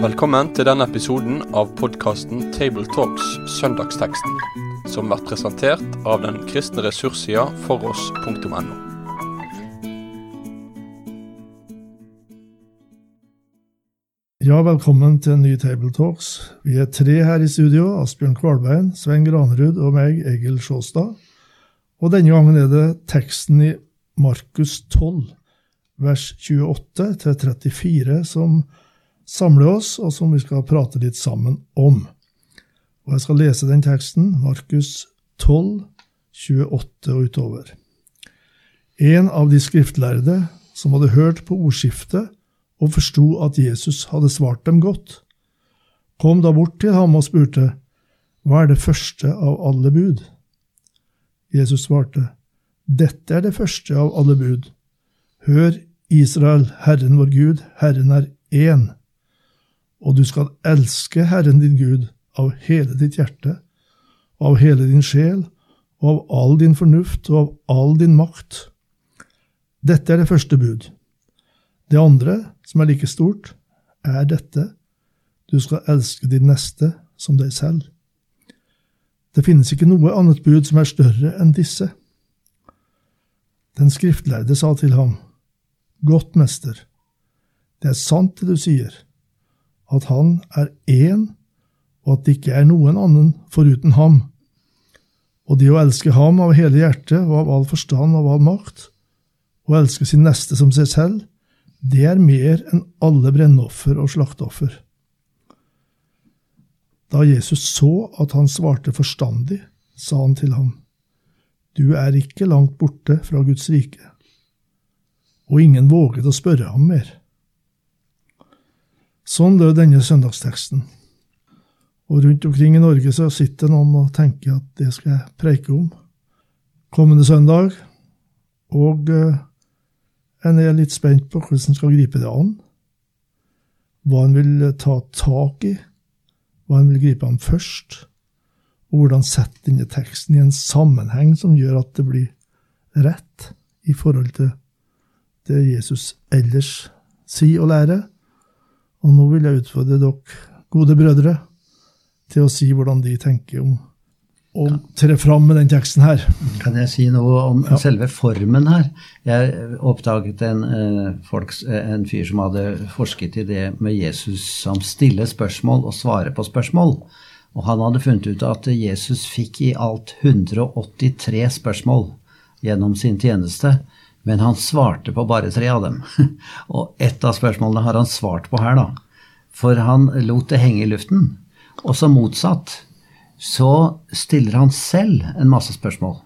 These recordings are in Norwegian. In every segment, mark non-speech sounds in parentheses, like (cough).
Velkommen til denne episoden av podkasten Tabletalks Søndagsteksten, som blir presentert av den kristne ressurssida foross.no. Ja, velkommen til en ny Tabletalks. Vi er tre her i studio. Asbjørn Kvalbein, Svein Granerud og meg, Egil Sjåstad. Og denne gangen er det teksten i Markus 12, vers 28 34, som samler oss, og som vi skal prate litt sammen om. Og Jeg skal lese den teksten, Markus 12, 28 og utover. En av de skriftlærde som hadde hørt på ordskiftet og forsto at Jesus hadde svart dem godt, kom da bort til ham og spurte, Hva er det første av alle bud? Jesus svarte, Dette er det første av alle bud. Hør, Israel, Herren vår Gud, Herren er én og du skal elske Herren din Gud av hele ditt hjerte, av hele din sjel, og av all din fornuft og av all din makt. Dette er det første bud. Det andre, som er like stort, er dette, du skal elske din neste som deg selv. Det finnes ikke noe annet bud som er større enn disse. Den skriftlærde sa til ham, Godt, mester, det er sant det du sier at han er én, og at det ikke er noen annen foruten ham. Og det å elske ham av hele hjertet og av all forstand og av all makt, og elske sin neste som seg selv, det er mer enn alle brennoffer og slakteoffer. Da Jesus så at han svarte forstandig, sa han til ham, Du er ikke langt borte fra Guds rike. Og ingen våget å spørre ham mer. Sånn lød denne søndagsteksten. Og rundt omkring i Norge så sitter noen og tenker at det skal jeg preike om kommende søndag. Og eh, en er litt spent på hvordan en skal gripe det an. Hva en vil ta tak i, hva en vil gripe an først. Og hvordan sette denne teksten i en sammenheng som gjør at det blir rett i forhold til det Jesus ellers sier og lærer og nå vil jeg utfordre dere, gode brødre, til å si hvordan de tenker om å tre fram med den teksten her. Kan jeg si noe om ja. selve formen her? Jeg oppdaget en, eh, folks, en, fyr som hadde forsket i det med Jesus som stiller spørsmål og svarer på spørsmål. Og han hadde funnet ut at Jesus fikk i alt 183 spørsmål gjennom sin tjeneste. Men han svarte på bare tre av dem. (laughs) Og ett av spørsmålene har han svart på her, da. For han lot det henge i luften. Og så motsatt så stiller han selv en masse spørsmål.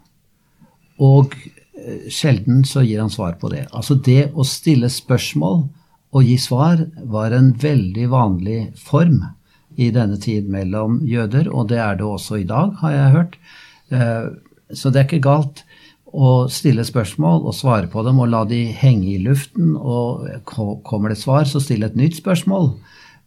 Og eh, sjelden så gir han svar på det. Altså det å stille spørsmål og gi svar var en veldig vanlig form i denne tid mellom jøder, og det er det også i dag, har jeg hørt. Eh, så det er ikke galt å stille spørsmål og svare på dem og la de henge i luften. Og kommer det svar, så stille et nytt spørsmål.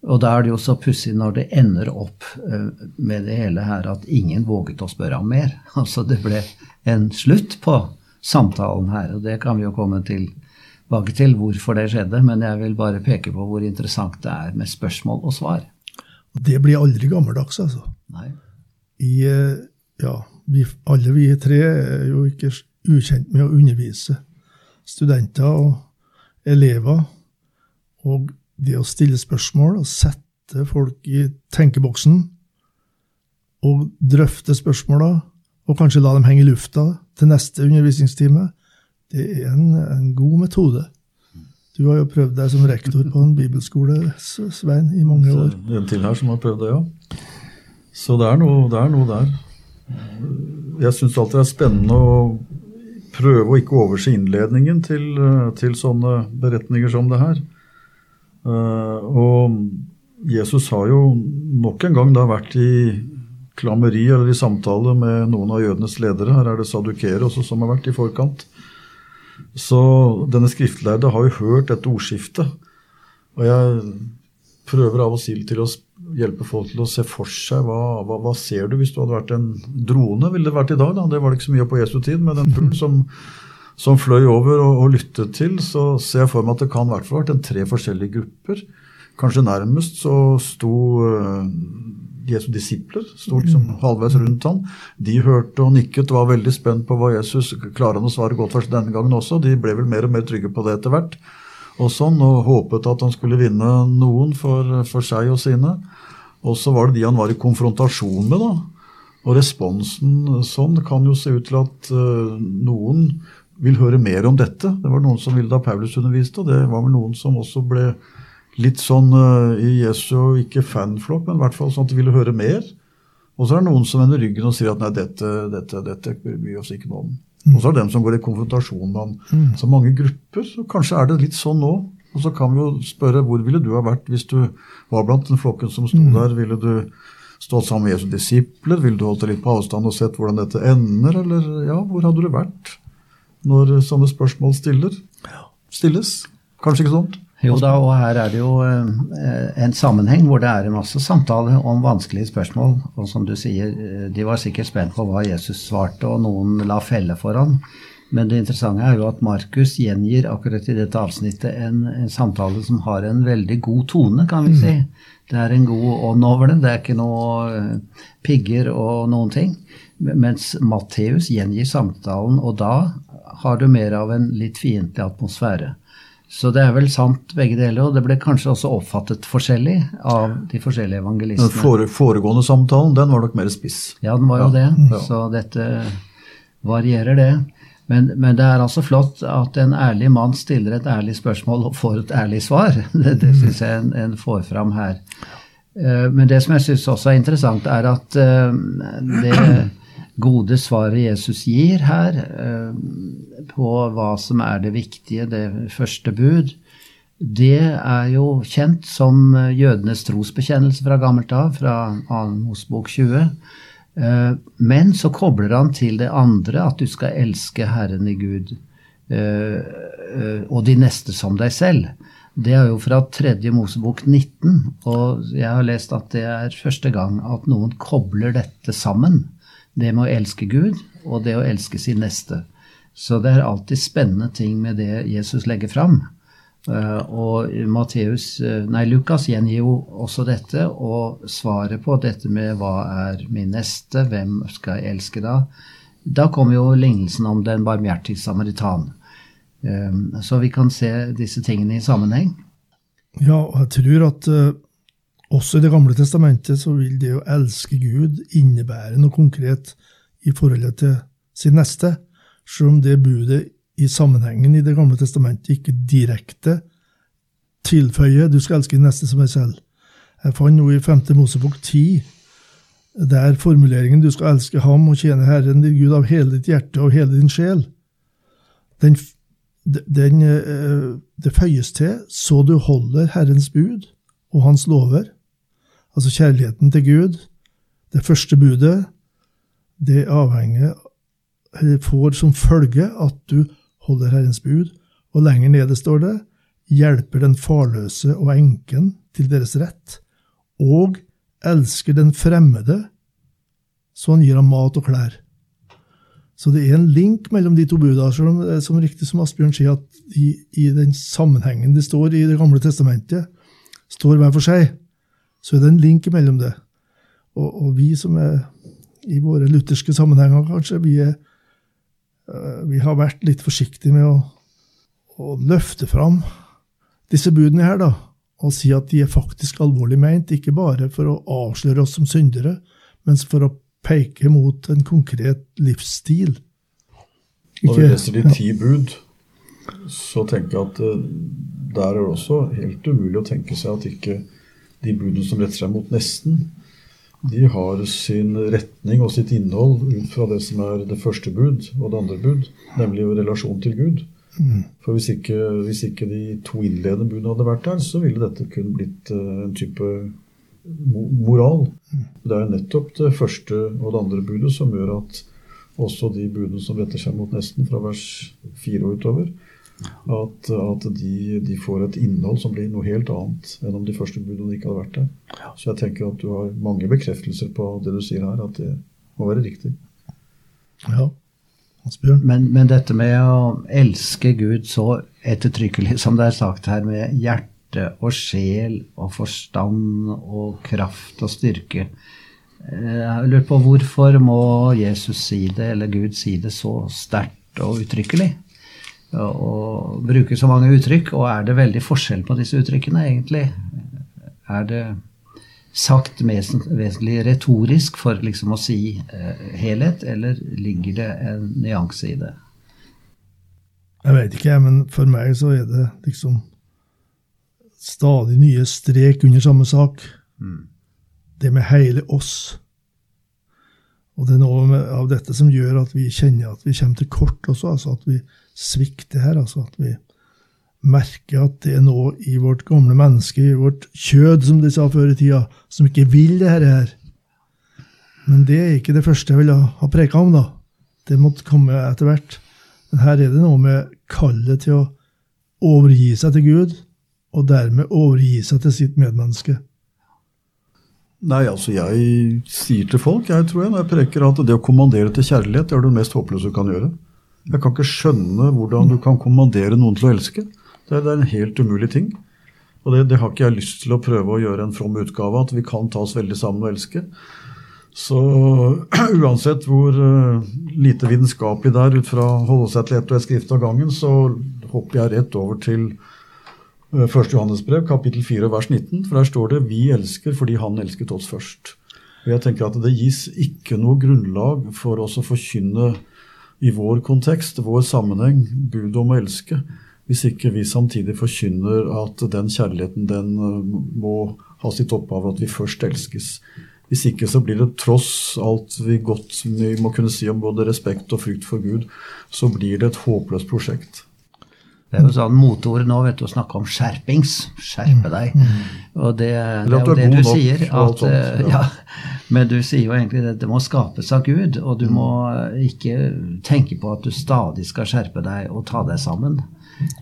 Og da er det jo så pussig når det ender opp eh, med det hele her at ingen våget å spørre om mer. (laughs) Altså det ble en slutt på samtalen her, og det kan vi jo komme tilbake til hvorfor det skjedde, men jeg vil bare peke på hvor interessant det er med spørsmål og svar. Det blir aldri gammeldags, altså. Nei. I, eh, ja, vi, alle vi tre er jo ikke ukjent med å undervise studenter og elever. Og det å stille spørsmål og sette folk i tenkeboksen og drøfte spørsmåla, og kanskje la dem henge i lufta til neste undervisningstime, det er en, en god metode. Du har jo prøvd deg som rektor på en bibelskole, Svein, i mange år. Er en til her som har prøvd det, ja. Så det er noe, det er noe der. Jeg syns alltid det er spennende å prøve å ikke overse innledningen til, eh, til, sånne beretninger som det her. Uh, og Jesus har jo nok en gang da vært i klammeri eller i samtale med noen av jødenes ledere. Her er det sadukere også som har vært i forkant. Så denne skriftlærde har jo hørt dette ordskiftet. Og jeg prøver av og til å hjelpe folk til å se for seg hva, hva, hva, ser du hvis du hadde vært en drone? Ville det vært i dag, da? Det var det ikke så mye på Jesu tid, men den fuglen som, som fløy over og, og, lyttet til, så ser jeg for meg at det kan i hvert fall vært en tre forskjellige grupper. Kanskje nærmest så sto uh, Jesu disipler sto liksom mm. halvveis rundt han. De hørte og nikket og var veldig spent på hva Jesus Klarer han å svare godt for denne gangen også? De ble vel mer og mer trygge på det etter hvert. Og sånn, og håpet at han skulle vinne noen for, for seg og sine. Og så var det de han var i konfrontasjon med. da. Og responsen sånn kan jo se ut til at uh, noen vil høre mer om dette. Det var noen som ville da Paulus underviste, og det var vel noen som også ble litt sånn uh, i Jesu, ikke fanflokk, men i hvert fall sånn at de ville høre mer. Og så er det noen som vender ryggen og sier at nei, dette, dette, dette bryr vi oss ikke noe om. Mm. Og så er det dem som går i konfrontasjon med ham. Mm. Så mange grupper. så Kanskje er det litt sånn nå. Og så kan vi jo spørre hvor ville du ha vært hvis du var blant den flokken som sto mm. der? Ville du stått sammen med Jesu disipler? Ville du holdt deg litt på avstand og sett hvordan dette ender? Eller ja, hvor hadde du vært når sånne spørsmål stiller? stilles? Kanskje ikke sånt? Jo da, og her er det jo eh, en sammenheng hvor det er en masse samtale om vanskelige spørsmål. Og som du sier, eh, de var sikkert spent på hva Jesus svarte, og noen la felle for han. Men det interessante er jo at Markus gjengir akkurat i dette avsnittet en, en, samtale som har en veldig god tone, kan vi si. Mm. Det er en god ånd. Det er ikke noe eh, pigger og noen ting. Mens Matteus gjengir samtalen, og da har du mer av en litt fiendtlig atmosfære. Så det er vel sant begge deler, og det ble kanskje også oppfattet forskjellig av de forskjellige evangelistene. Den fore, foregående samtalen, den var nok mer spiss. Ja, den var jo ja. det. Så dette varierer, det. Men, men, det er altså flott at en ærlig mann stiller et ærlig spørsmål og får et ærlig svar. (laughs) Det, det syns jeg en, en, får fram her. Eh, men det som jeg syns også er interessant, er at eh, det gode svaret Jesus gir her eh, på hva som er det viktige, det første bud, det er jo kjent som eh, jødenes trosbekjennelse fra gammelt av, fra 2. Mosebok 20. Eh, men så kobler han til det andre, at du skal elske Herren i Gud og de neste som deg selv. Det er jo fra 3. Mosebok 19, og jeg har lest at det er første gang at noen kobler dette sammen. Det med å elske Gud og det å elske sin neste. Så det er alltid spennende ting med det Jesus legger fram. Uh, og Matteus, uh, nei, Lukas gjengir jo også dette, og svaret på dette med hva er min neste, hvem skal jeg elske da? Da kommer jo lignelsen om den barmhjertige samaritan. Um, så vi kan se disse tingene i sammenheng. Ja, og jeg tror at også i Det gamle testamentet så vil det å elske Gud innebære noe konkret i forholdet til sin neste, selv om det budet i sammenhengen i Det gamle testamentet ikke direkte tilføyer 'du skal elske din neste som deg selv'. Jeg fant noe i 5. Mosebok 10, der formuleringen 'du skal elske ham og tjene Herren din Gud av hele ditt hjerte og hele din sjel', den, den, eh, det føyes til 'så du holder Herrens bud' og hans lover, Altså kjærligheten til Gud, det første budet, det avhenger eller får som følge at du holder Herrens bud, og lenger nede står det hjelper den farløse og enken til deres rett, og elsker den fremmede, så han gir ham mat og klær. Så det er en link mellom de to budene, som, som riktig som Asbjørn sier, at i, i den sammenhengen de står i Det gamle testamentet, står hver for seg så er det en link mellom det. Og, og vi som er i våre lutherske sammenhenger, kanskje, vi, er, uh, vi har vært litt forsiktige med å, å, løfte fram disse budene her, da, og si at de er faktisk alvorlig meint, ikke bare for å avsløre oss som syndere, men for å peke mot en konkret livsstil. Ikke, Når vi leser de ti bud, så tenker jeg at uh, der er det også helt umulig å tenke seg at ikke de budene som retter seg mot nesten, de har sin retning og sitt innhold ut fra det som er det første bud og det andre bud, nemlig relasjon til Gud. Mm. For hvis ikke, hvis ikke, de to innledende budene hadde vært der, så ville dette kun blitt uh, en type moral. Mm. Det er nettopp det første og det andre budet som gjør at også de budene som retter seg mot nesten, fra vers fire og utover, at, at de, de, får et innhold som blir noe helt annet enn om de første budene ikke hadde vært der. Så jeg tenker at du har mange bekreftelser på det du sier her, at det må være riktig. Ja. Men, men, dette med å elske Gud så ettertrykkelig som det er sagt her, med hjerte og sjel og forstand og kraft og styrke eh, Jeg lurer på hvorfor må Jesus si det, eller Gud si det så sterkt og uttrykkelig? Og bruke så mange uttrykk, og er det veldig forskjell på disse uttrykkene, egentlig? Er det sagt vesentlig retorisk for liksom å si eh, helhet, eller ligger det en nyanse i det? Jeg vet ikke, men for meg så er det liksom stadig nye strek under samme sak. Mm. Det med hele oss. Og det er noe av dette som gjør at vi kjenner at vi kommer til kort også, altså at vi svikter her. altså at vi merker at det er noe i vårt gamle menneske, i vårt kjød, som de sa før i tida, som ikke vil det her. Men det er ikke det første jeg ville ha preka om, da. Det måtte komme etter hvert. Men her er det noe med kallet til å overgi seg til Gud, og dermed overgi seg til sitt medmenneske. Nei, altså jeg sier til folk, jeg tror jeg, når jeg preker, at det å kommandere til kjærlighet det er det mest håpløse du kan gjøre. Jeg kan ikke skjønne hvordan du kan kommandere noen til å elske. Det, det er en helt umulig ting. Og det, det, har ikke jeg lyst til å prøve å gjøre en from utgave at vi kan ta oss veldig sammen og elske. Så (clears throat) uansett hvor uh, lite vitenskapelig det er ut fra å holde seg til ett og ett skrift av gangen, så hopper jeg rett over til uh, eh, 1. Johannesbrev, kapittel 4, vers 19. For der står det 'Vi elsker fordi Han elsket oss først'. Og jeg tenker at Det gis ikke noe grunnlag for oss å forkynne i vår kontekst, vår sammenheng, budet om å elske hvis ikke vi samtidig forkynner at den kjærligheten den eh, må ha sitt opphav at vi først elskes. Hvis ikke så blir det tross alt vi godt vi må kunne si om både respekt og frykt for Gud, så blir det et håpløst prosjekt. Det er jo sånn moteord nå, vet du, å snakke om skjerpings. Skjerpe deg. Mm. Og det, det er jo det du sier. At, eh, ja, men du sier jo egentlig at det må skapes av Gud, og du må ikke tenke på at du stadig skal skjerpe deg og ta deg sammen.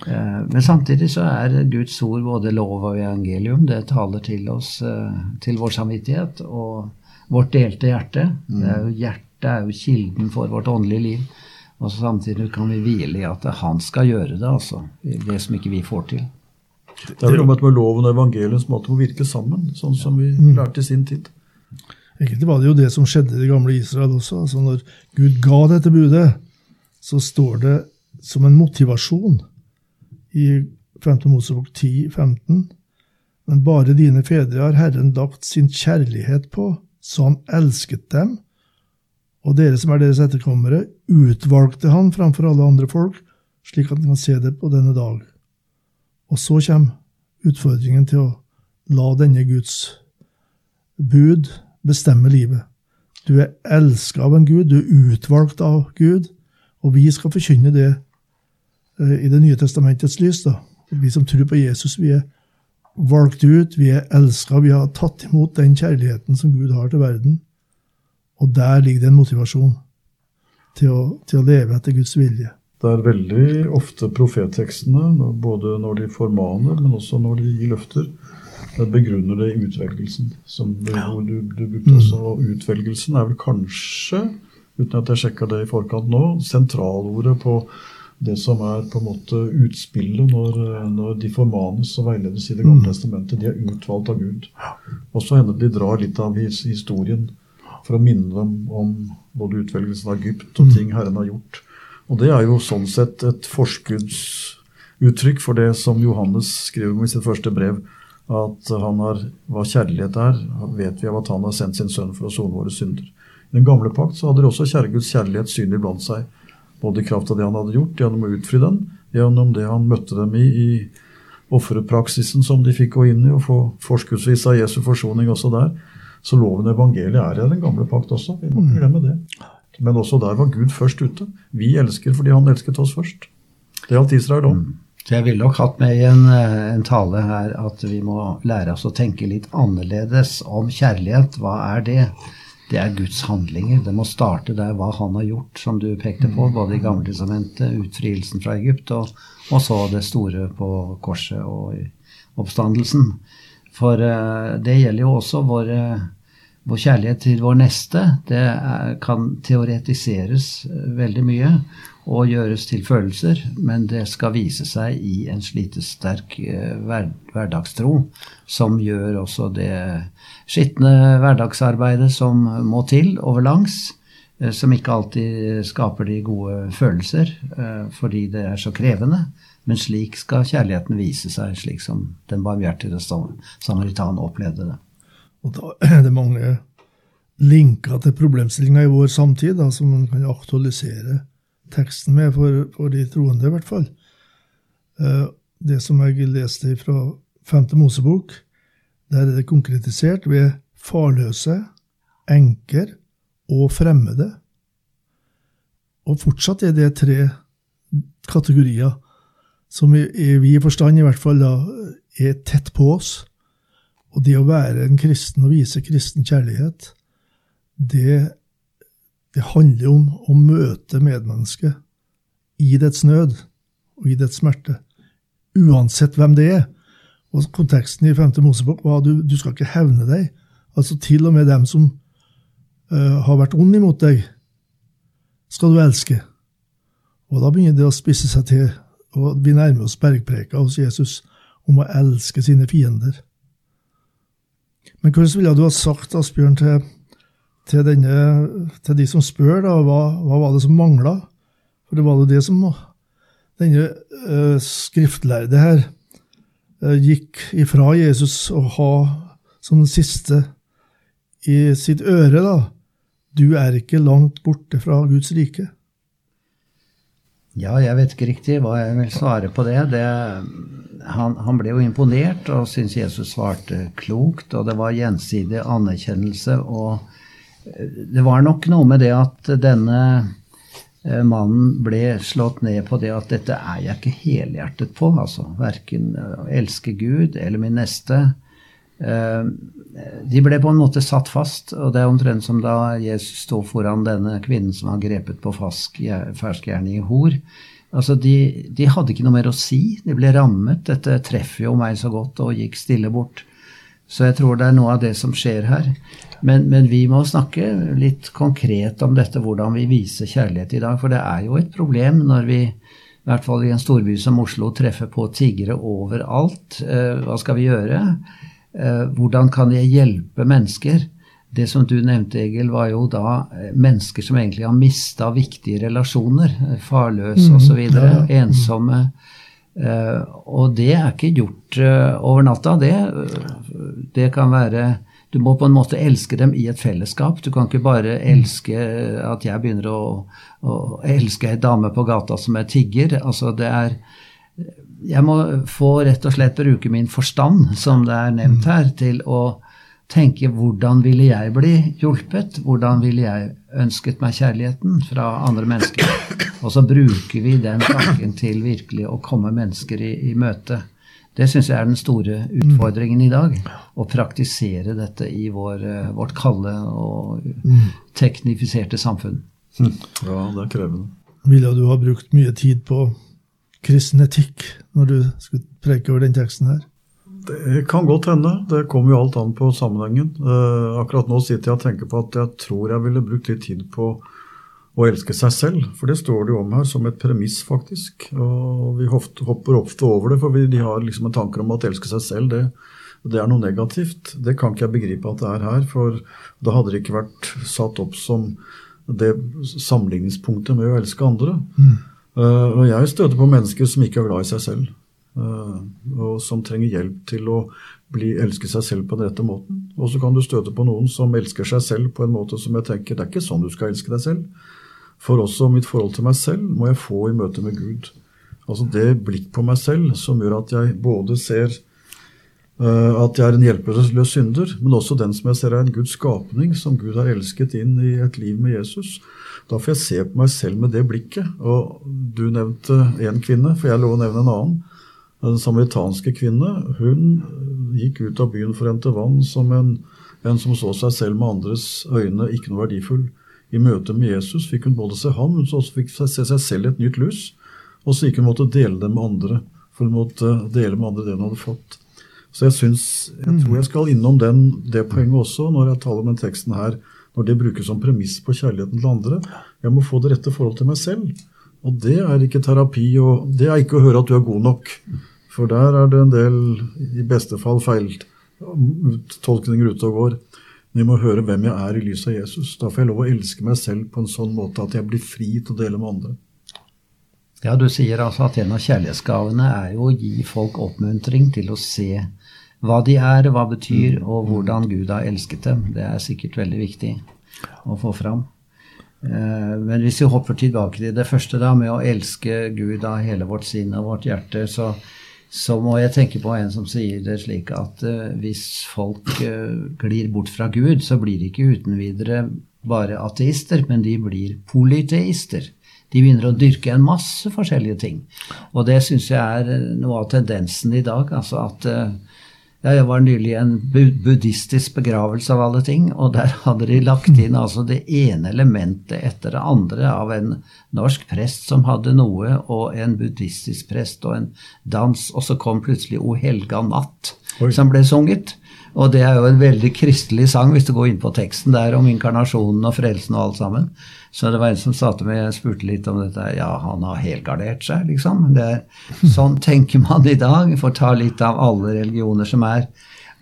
Eh, men samtidig så er Guds ord både lov og evangelium. Det taler til oss, eh, til vår samvittighet og vårt delte hjerte. Mm. Det er jo Hjertet er jo kilden for vårt åndelige liv. Og samtidig kan vi hvile i at han skal gjøre det, altså. Det som ikke vi får til. Det er noe med loven og evangeliet som måtte må virke sammen, sånn som vi mm. lærte i sin tid. Egentlig var det jo det som skjedde i det gamle Israel også. altså Når Gud ga dette budet, så står det som en motivasjon i 5. Mosebok 10, 15. Men bare dine fedre har Herren lagt sin kjærlighet på, så han elsket dem. Og dere som er deres etterkommere, utvalgte han framfor alle andre folk, slik at han kan se det på denne dag. Og så kommer utfordringen til å la denne Guds bud bestemme livet. Du er elska av en Gud, du er utvalgt av Gud, og vi skal forkynne det Eh, i Det nye testamentets lys. da. Vi som tror på Jesus, vi er valgt ut, vi er elska, vi har tatt imot den kjærligheten som Gud har til verden. Og der ligger det en motivasjon til å, til å leve etter Guds vilje. Det er veldig ofte profettekstene, både når de formaner, men også når de gir løfter, det begrunner det i utvelgelsen. Som du, ja. du, du brukte mm. også. Og utvelgelsen er vel kanskje, uten at jeg sjekka det i forkant nå, sentralordet på det som er på en måte utspillet når, når de formanes og veiledes i Det gamle mm. testamentet. De er utvalgt av Gud. Og så hender de drar litt av historien for å minne dem om både utvelgelsen av Egypt og ting Herren har gjort. Og det er jo sånn sett et forskuddsuttrykk for det som Johannes skriver om i sitt første brev. At han har, hva kjærlighet er, vet vi av at han har sendt sin sønn for å sone våre synder. I den gamle pakt så hadde de også Guds kjærlighet synlig blant seg. Både i kraft av det han hadde gjort, gjennom å utfri den, gjennom det han møtte dem i i offerpraksisen som de fikk gå inn i, og få forskuddsvis av Jesu forsoning også der. Så loven og evangeliet er i den gamle pakt også. Vi må ikke glemme det. Men også der var Gud først ute. Vi elsker fordi han elsket oss først. Det gjaldt Israel òg. Mm. Så jeg ville nok hatt med i en, eh, en, tale her at vi må lære oss å tenke litt annerledes om kjærlighet. Hva er det? det er Guds handlinger. Det må starte der hva han har gjort, som du pekte på, både i Gamletestamentet, utfrielsen fra Egypt, og, og, så det store på korset og oppstandelsen. For uh, det gjelder jo også våre, vår kjærlighet til vår neste det er, kan teoretiseres veldig mye og gjøres til følelser, men det skal vise seg i en slitesterk hver, hverdagstro, som gjør også det skitne hverdagsarbeidet som må til overlangs, som ikke alltid skaper de gode følelser fordi det er så krevende. Men slik skal kjærligheten vise seg, slik som den barmhjertige samaritan opplevde det. Og da (clears throat) er det mange linker til problemstillinga i vår samtid da, som man kan aktualisere teksten med, for, for de troende i hvert fall. Eh, det som jeg leste fra Femte Mosebok, der er det konkretisert ved farløse, enker og fremmede. Og fortsatt er det tre kategorier som i, i vid forstand i hvert fall da, er tett på oss. Og det å være en kristen og vise kristen kjærlighet, det, det handler om å møte medmennesket i dets nød og i dets smerte, uansett hvem det er. Og Konteksten i 5. Mosebok var at du, du skal ikke hevne deg. Altså Til og med dem som uh, har vært ond imot deg, skal du elske. Og da begynner det å spisse seg til og vi nærmer oss bergpreka hos Jesus om å elske sine fiender. Men hvordan ville du ha sagt, Asbjørn, til, til, denne, til de som spør, da, hva, hva var det som mangla? For det var jo det som denne uh, skriftlærde her uh, gikk ifra Jesus å ha som den siste i sitt øre, da. Du er ikke langt borte fra Guds rike. Ja, jeg vet ikke riktig hva jeg vil svare på det. det han, han, ble jo imponert og syntes Jesus svarte klokt, og det var gjensidig anerkjennelse. Og eh, det var nok noe med det at denne eh, mannen ble slått ned på det at dette er jeg ikke helhjertet på. Altså verken å elske Gud eller min neste. Eh, de ble på en måte satt fast, og det er omtrent som da Jesus sto foran denne kvinnen som var grepet på ferskgjerning i hor. Altså, de, de, hadde ikke noe mer å si. De ble rammet. Dette treffer jo meg så godt, og gikk stille bort. Så jeg tror det er noe av det som skjer her. Men, men, vi må snakke litt konkret om dette, hvordan vi viser kjærlighet i dag. For det er jo et problem når vi, i hvert fall i en storby som Oslo, treffer på tiggere overalt. Eh, hva skal vi gjøre? Eh, hvordan kan jeg hjelpe mennesker? Det som du nevnte, Egil, var jo da eh, mennesker som egentlig har mista viktige relasjoner. Eh, farløse mm, osv. Ja, ja. Ensomme. Og det er ikke gjort over natta. Det, det kan være du må på en måte elske dem i et fellesskap. Du kan ikke bare elske at jeg begynner å, å elske ei dame på gata som er tigger. Altså det er jeg må få rett og slett bruke min forstand, som det er nevnt mm. her, til å tenke hvordan ville jeg bli hjulpet? Hvordan ville jeg ønsket meg kjærligheten fra andre mennesker? Og så bruker vi den tanken til virkelig å komme mennesker i, i møte. Det syns jeg er den store utfordringen i dag. Å praktisere dette i vår, eh, vårt kalde og mm. teknifiserte samfunn. Ja, det er krevende. Ville du ha brukt mye tid på kristen etikk når du skulle preke over den teksten her? Det kan godt hende. Det kommer jo alt an på sammenhengen. Eh, akkurat nå sitter jeg og tenker på at jeg tror jeg ville brukt litt tid på å elske seg selv. For det står det jo om her som et premiss, faktisk. Og vi hopper ofte over det, for vi, de har liksom en tanke om at elske seg selv, det, det er noe negativt. Det kan ikke jeg begripe at det er her, for da hadde det ikke vært satt opp som det sammenligningspunktet med å elske andre. Mm. Uh, og jeg støter på mennesker som ikke er glad i seg selv, uh, og som trenger hjelp til å bli, elske seg selv på den rette måten. Og så kan du støte på noen som elsker seg selv på en måte som jeg tenker det er ikke sånn du skal elske deg selv. For også mitt forhold til meg selv må jeg få i møte med Gud. Altså det blikk på meg selv som gjør at jeg både ser at jeg er en hjelpeløs synder, men også den som jeg ser er en Guds skapning, som Gud har elsket inn i et liv med Jesus. Da får jeg se på meg selv med det blikket. Og du nevnte én kvinne, for jeg lover å nevne en annen. Den samaritanske kvinne hun gikk ut av byen for å hente vann som en, en, som så seg selv med andres øyne ikke noe verdifull. I møte med Jesus fikk hun både se ham, men også fikk se seg selv i et nytt lys. Og så gikk hun måtte dele det med andre, for hun måtte dele med andre det hun hadde fått. Så jeg synes, jeg tror jeg skal innom den, det poenget også når jeg taler om den teksten her, når det brukes som premiss på kjærligheten til andre. Jeg må få det rette forhold til meg selv. Og det er ikke terapi, og det er ikke å høre at du er god nok. For der er det en del, i beste fall, feiltolkninger ute og går. Men jeg må høre hvem jeg er i lys av Jesus. Da får jeg lov å elske meg selv på en sånn måte at jeg blir fri til å dele med andre. Ja, du sier altså at en av kjærlighetsgavene er jo å gi folk oppmuntring til å se hva de er, hva betyr, og hvordan Gud har elsket dem. Det er sikkert veldig viktig å få fram. Eh, men hvis vi hopper tilbake til det første, da, med å elske Gud av hele vårt sinn og vårt hjerte, så, så må jeg tenke på en som sier det slik at uh, hvis folk uh, glir bort fra Gud, så blir de ikke uten videre bare ateister, men de blir polyteister. De begynner å dyrke en masse forskjellige ting. Og det syns jeg er noe av tendensen i dag. altså at ja, jeg var nylig i en buddhistisk begravelse av alle ting, og der hadde de lagt inn altså det ene elementet etter det andre av en norsk prest som hadde noe, og en buddhistisk prest og en dans, og så kom plutselig O helga natt, Oi. som ble sunget. Og det er jo en veldig kristelig sang, hvis du går inn på teksten der om inkarnasjonen og frelsen og alt sammen. Så det var en som sa til meg, jeg spurte litt om dette, ja, han har helgardert seg, liksom. Er, sånn tenker man i dag. For å ta litt av alle religioner som er.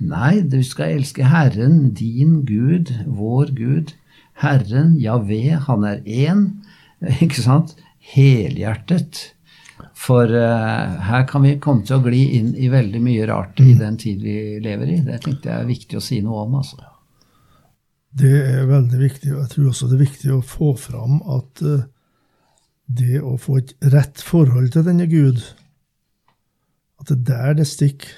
Nei, du skal elske Herren, din Gud, vår Gud. Herren, Javé, han er én. Ikke sant? Helhjertet. For uh, her kan vi komme til å gli inn i veldig mye rart i den tid vi lever i. Det tenkte jeg er viktig å si noe om. altså. Det er veldig viktig, og jeg tror også det er viktig å få fram at uh, det å få et rett forhold til denne Gud, at det er der det stikker,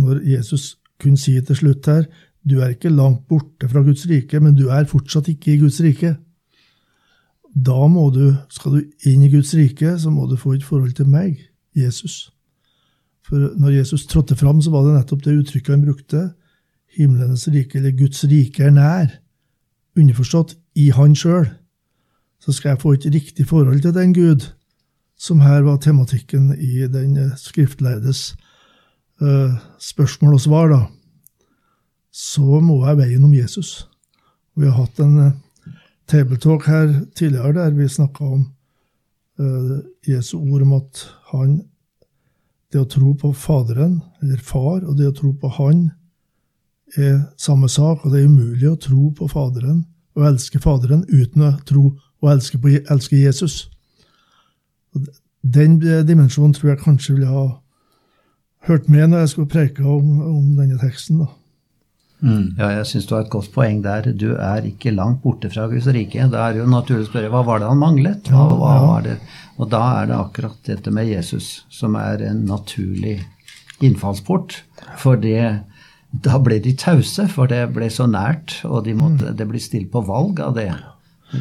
når Jesus kunne si til slutt her du er ikke langt borte fra Guds rike, men du er fortsatt ikke i Guds rike. Da må du, skal du inn i Guds rike, så må du få et forhold til meg, Jesus. For når Jesus trådte fram, så var det nettopp det uttrykket han brukte himlenes rike, eller Guds rike, er nær, underforstått i Han sjøl, så skal jeg få et riktig forhold til den Gud, som her var tematikken i den eh, skriftlærdes uh, spørsmål og svar, da, så må jeg veien om Jesus. Vi har hatt en uh, tabletalk her tidligere der vi snakka om uh, Jesu ord om at han det å tro på Faderen, eller Far, og det å tro på Han, er samme sak, og det er umulig å tro på Faderen og elske Faderen uten å tro og elske, på, elske Jesus. Den dimensjonen tror jeg kanskje ville ha hørt med når jeg skulle preke om, om denne teksten. da. Mm. Ja, jeg syns du har et godt poeng der. Du er ikke langt borte fra Guds rike. Da er det jo naturlig å spørre hva var det han manglet? Hva, hva var det? Og da er det akkurat dette med Jesus som er en naturlig innfallsport for det da ble de tause, for det ble så nært, og de måtte, mm. det ble stilt på valg av det,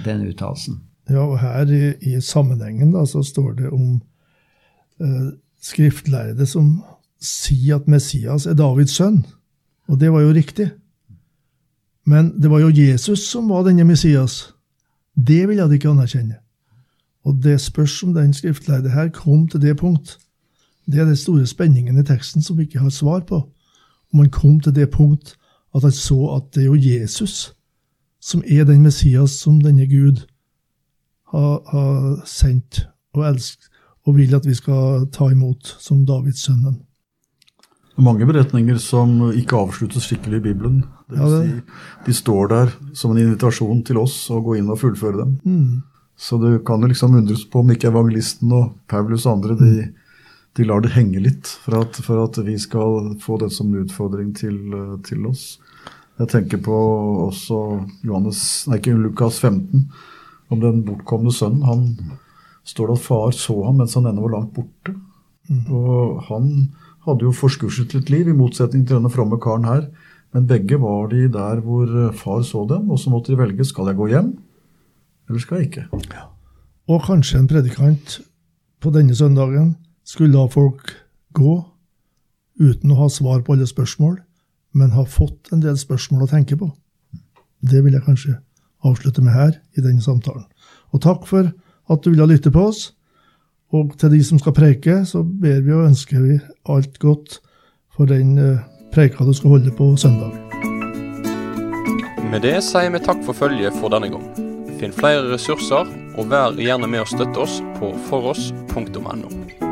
den uttalelsen. Ja, og her i, i sammenhengen da, så står det om eh, skriftlærde som sier at Messias er Davids sønn. Og det var jo riktig. Men det var jo Jesus som var denne Messias. Det ville de ikke anerkjenne. Og det spørs om den skriftlærde her kom til det punkt. Det er den store spenningen i teksten som vi ikke har svar på. Om man kom til det punkt at han så at det er jo Jesus som er den Messias som denne Gud har, har sendt og elsket og vil at vi skal ta imot som Davids sønnen. Mange beretninger som ikke avsluttes skikkelig i Bibelen. Det vil si, de står der som en invitasjon til oss å gå inn og fullføre dem. Mm. Så du kan jo liksom undres på om ikke evangelisten og Paulus og andre de de lar det henge litt for at, for at, vi skal få det som en utfordring til, til, oss. Jeg tenker på også Johannes, nei, ikke Lukas 15, om den bortkomne sønnen. Han står det at far så ham mens han ennå var langt borte. Mm. Og han hadde jo forskuslet litt liv, i motsetning til denne fromme karen her. Men begge var de der hvor far så dem, og så måtte de velge skal jeg gå hjem, eller skal jeg ikke. Ja. Og kanskje en predikant på denne søndagen skulle la folk gå uten å ha svar på alle spørsmål, men ha fått en del spørsmål å tenke på. Det vil jeg kanskje avslutte med her i denne samtalen. Og takk for at du ville lytte på oss. Og til de som skal preke, så ber vi og ønsker vi alt godt for den uh, preika du skal holde på søndag. Med det sier vi takk for følget for denne gang. Finn flere ressurser, og vær gjerne med å støtte oss på foross.no.